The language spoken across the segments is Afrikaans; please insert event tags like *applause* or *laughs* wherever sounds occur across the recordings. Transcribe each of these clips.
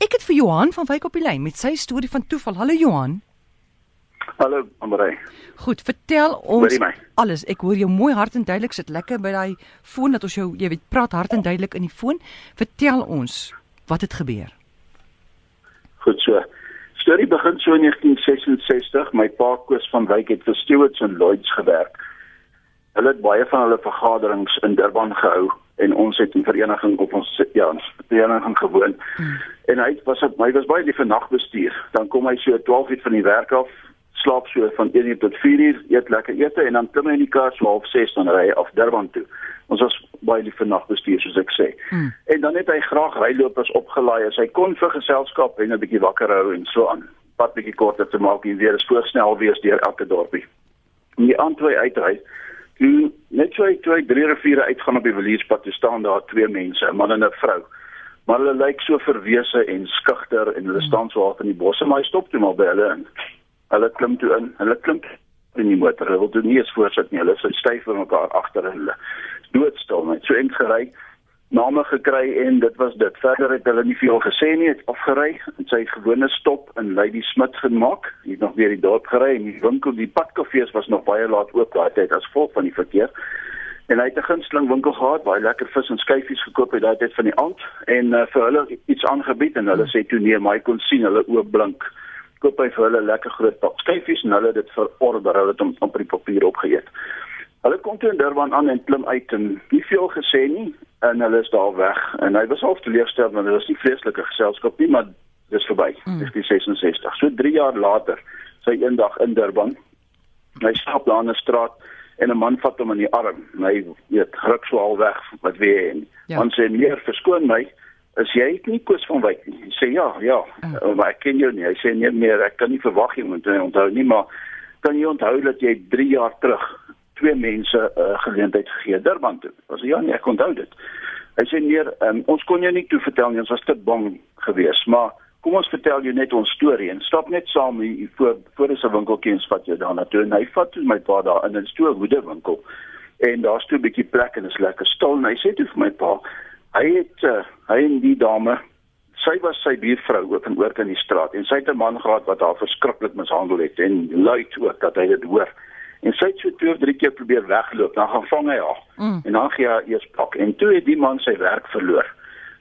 Ek het vir Johan van Wyk op die lyn met sy storie van toeval. Hallo Johan. Hallo Amrei. Goed, vertel ons alles. Ek hoor jou mooi hard en duidelik sit lekker by daai foon dat ons jou, jy weet, praat hard en duidelik in die foon. Vertel ons wat het gebeur. Goed so. Storie begin so in 1966. My pa Koos van Wyk het vir Stewards en Lloyds gewerk. Hulle het baie van hulle vergaderings in Durban gehou en ons het in vereniging op ons ja, ons vereniging gewoon. Hmm. En hy was op my was baie lief vir nagbestuur. Dan kom hy so 12 uur van die werk af, slaap so van 1 uur tot 4 uur, eet lekker ete en dan klim hy in die kar so half 6 dan ry hy af Durban toe. Ons was baie lief vir nagbestuur soos ek sê. Hmm. En dan het hy graag rylopers opgelaai as hy kon vir geselskap en 'n bietjie wakker hou en so aan. Pad bietjie korter te maak en weer is voorsnel wees deur elke dorpie. En die aandtoe uitry Toe net so toe ek drie riviere uitgaan op die Willierspad, toe staan daar twee mense, 'n man en 'n vrou. Maar hulle lyk so verwese en skugter en hulle staan so half in die bosse, maar hy stop toe maar by hulle in. Hulle klim toe in. Hulle klim in die motor. Hulle wil toe nie eens voorsit nie. Hulle sit styf vir mekaar agter hulle. Doodstil net. So eendag gery name gekry en dit was dit. Verder het hulle nie veel gesê nie, het afgery en sy gewone stop in Lady Smith gemaak. Hy het nog weer die dorp gery en die winkel, die padkafees was nog baie laat oop daai tyd as gevolg van die verkeer. En hy het 'n gunsteling winkel gehad hy lekker vis en skyfies gekoop het daai tyd van die aand en uh, vir hulle iets aangebied en hulle sê toe nee, maar hy kon sien hulle oop blink. Koop hy vir hulle lekker groot pak skyfies en hulle het dit verorder, hulle het hom op die papier opgeëet. Hulle kom toe in Durban aan en klim uit en nie veel gesê nie en hulle is daar weg en hy was half teleurgesteld want dit was nie vreeslike geselskap nie maar dis verby. Mm. Dis die 66. So 3 jaar later, sy eendag in Durban. Hy stap daar in 'n straat en 'n man vat hom in die arm. Hy weet, ruk so al weg wat weer en ja. dan sê meneer, verskoon my, is jy nie Koos van Wyk nie? Hy sê ja, ja, mm. maar ek ken jou nie. Hy sê nee meer, ek kan nie verwag jy moet onthou nie, maar kan jy onthou dat jy 3 jaar terug twee mense 'n uh, geleentheid gegee Durban toe. Was ja nee, ek onthou dit. Hy sê nee, um, ons kon jou nie toe vertel nie, ons was te bang geweest, maar kom ons vertel jou net ons storie en stap net saam hier voor voor dis 'n winkeltjie en vat jou daarna toe en hy vat toe my pa daar in 'n stoel hoede winkel en daar's toe 'n bietjie plek en is lekker stil en hy sê toe vir my pa hy het uh, hy en die dame sy was sy buurvrou ook in oor in die straat en sy het 'n man gehad wat haar verskriklik mishandel het en luid ook dat hy dit hoor en sy het so twee of drie keer probeer wegloop dan gaan vang hy haar. Mm. en dan gee hy eers pak. En toe het die man sy werk verloor.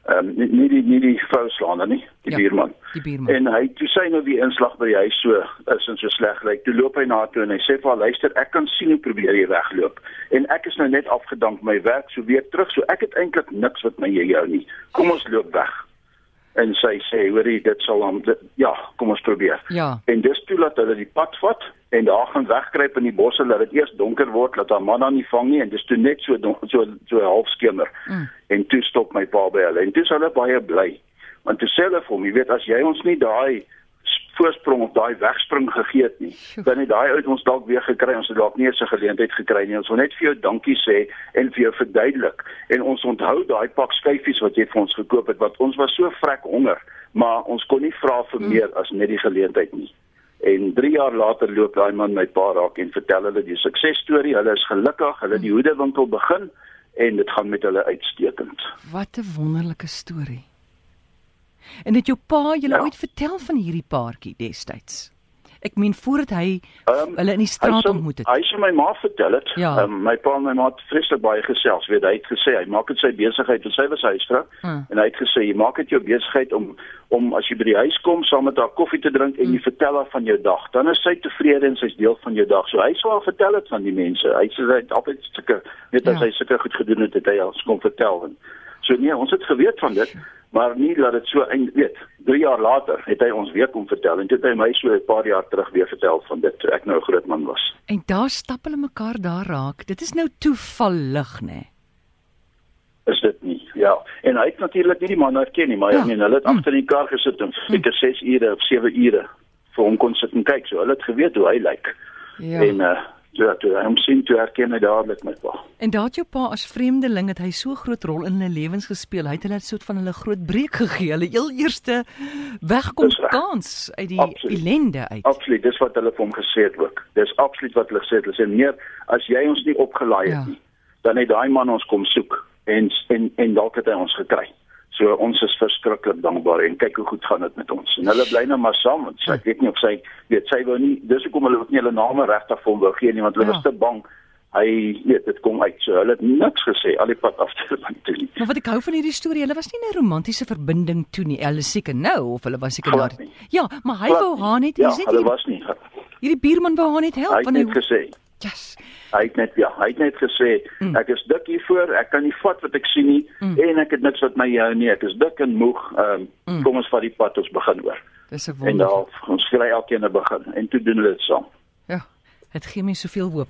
Ehm um, nie, nie die nie die vrou slaan dan nie die ja, buurman. die buurman. En hy toe sy nou die inslag by hy so is en so sleg lyk toe loop hy na toe en hy sê vir haar luister ek kan sien hoe probeer jy wegloop. En ek is nou net afgedank my werk so weer terug so ek het eintlik niks wat my jou nie. Kom ons loop weg en sy sê hoorie dit sal hom ja kom ons probeer ja. en dis toe laat hulle die pad vat en daar gaan wegkruip in die bosse laat dit eers donker word laat haar man dan nie vang nie en dis toe net so donker, so so half skemer mm. en toe stop my pa by hulle en toe is hulle baie bly want toe sê hulle vir hom jy weet as jy ons nie daai voorsprong of daai wegspring gegee het nie dan het daai uit ons dalk weer gekry ons het dalk nie eens 'n geleentheid gekry nie ons wil net vir jou dankie sê en vir jou verduidelik en ons onthou daai pak skyfies wat jy vir ons gekoop het wat ons was so vrek honger maar ons kon nie vra vir mm. meer as net die geleentheid nie En 3 jaar later loop daai man my pa raak en vertel hulle die suksesstorie. Hulle is gelukkig, hulle die hoedewinkel begin en dit gaan met hulle uitstekend. Wat 'n wonderlike storie. En het jou pa julle ja. ooit vertel van hierdie paartjie destyds? Ek meen voordat hy um, hulle in die straat hy ontmoet het. Hy sê my ma vertel dit. Ja. Um, my pa en my ma het vreeslik baie gesels. Weet hy het gesê hy maak dit sy besigheid, want sy was huisvrou hmm. en hy het gesê jy maak dit jou besigheid om om as jy by die huis kom saam met haar koffie te drink en jy hmm. vertel haar van jou dag, dan is sy tevrede en sy's deel van jou dag. So hy sou haar vertel dit van die mense. Hy sê hy het altyd sulke weet ja. as hy sulke goed gedoen het, het hy al kom vertel en So nee, ons het geweet van dit, maar nie dat dit so eind weet. 3 jaar later het hy ons weer kom vertel en dit het hy my so 'n paar jaar terug weer vertel van dit toe ek nou 'n groot man was. En daar stap hulle mekaar daar raak. Dit is nou toevallig, nê? Nee. Is dit nie? Ja. En hy het natuurlik nie die man herken nie, maar ja. ek meen hulle het hm. agter in die kar gesit en hm. seker 6 ure of 7 ure vir hom kon sit en kyk. So hulle het geweet hoe hy lyk. Ja. En uh Ja, toe hom sien toe herken hy dadelik my pa. En daat jou pa as vreemdeling het hy so groot rol in hulle lewens gespeel. Hy het hulle 'n soort van hulle groot breek gegee. Hulle heel eerste wegkom kans uit die absoluut. ellende uit. Absoluut, dis wat hulle vir hom gesê het ook. Dis absoluut wat hulle gesê het. Hulle sê meer as jy ons nie opgelaai het ja. nie, dan het daai man ons kom soek en en en dalk het hy ons gekry. So ons is verskriklik dankbaar en kyk hoe goed gaan dit met ons. En hulle bly nou maar saam want sy, ek weet nie of sy weet sy wou nie dis hoekom hulle ook nie hulle name regtig vir hom wou gee nie want hulle ja. was te bang hy weet dit kom uit so hulle het niks gesê al die pad af te *laughs* toe nie. Maar wat ek hou van hierdie storie, hulle was nie 'n romantiese verbinding toe nie. Hulle seker nou of hulle was seker daar. Ja, maar hy Glad wou haar net, ja, net hulle was nie. Hierdie buurman wou haar net help van hy het gesê. Yes. Hy het net ja, hy het net gesê mm. ek is dik hiervoor, ek kan nie vat wat ek sien nie mm. en ek het niks wat my hou nie. Ek is dik en moeg. Ehm um, mm. kom ons vat die pad ons begin oor. Dis 'n wonder. En daar ons skry elkeen 'n begin en toe doen hulle dit saam. Ja. Dit gee my soveel hoop.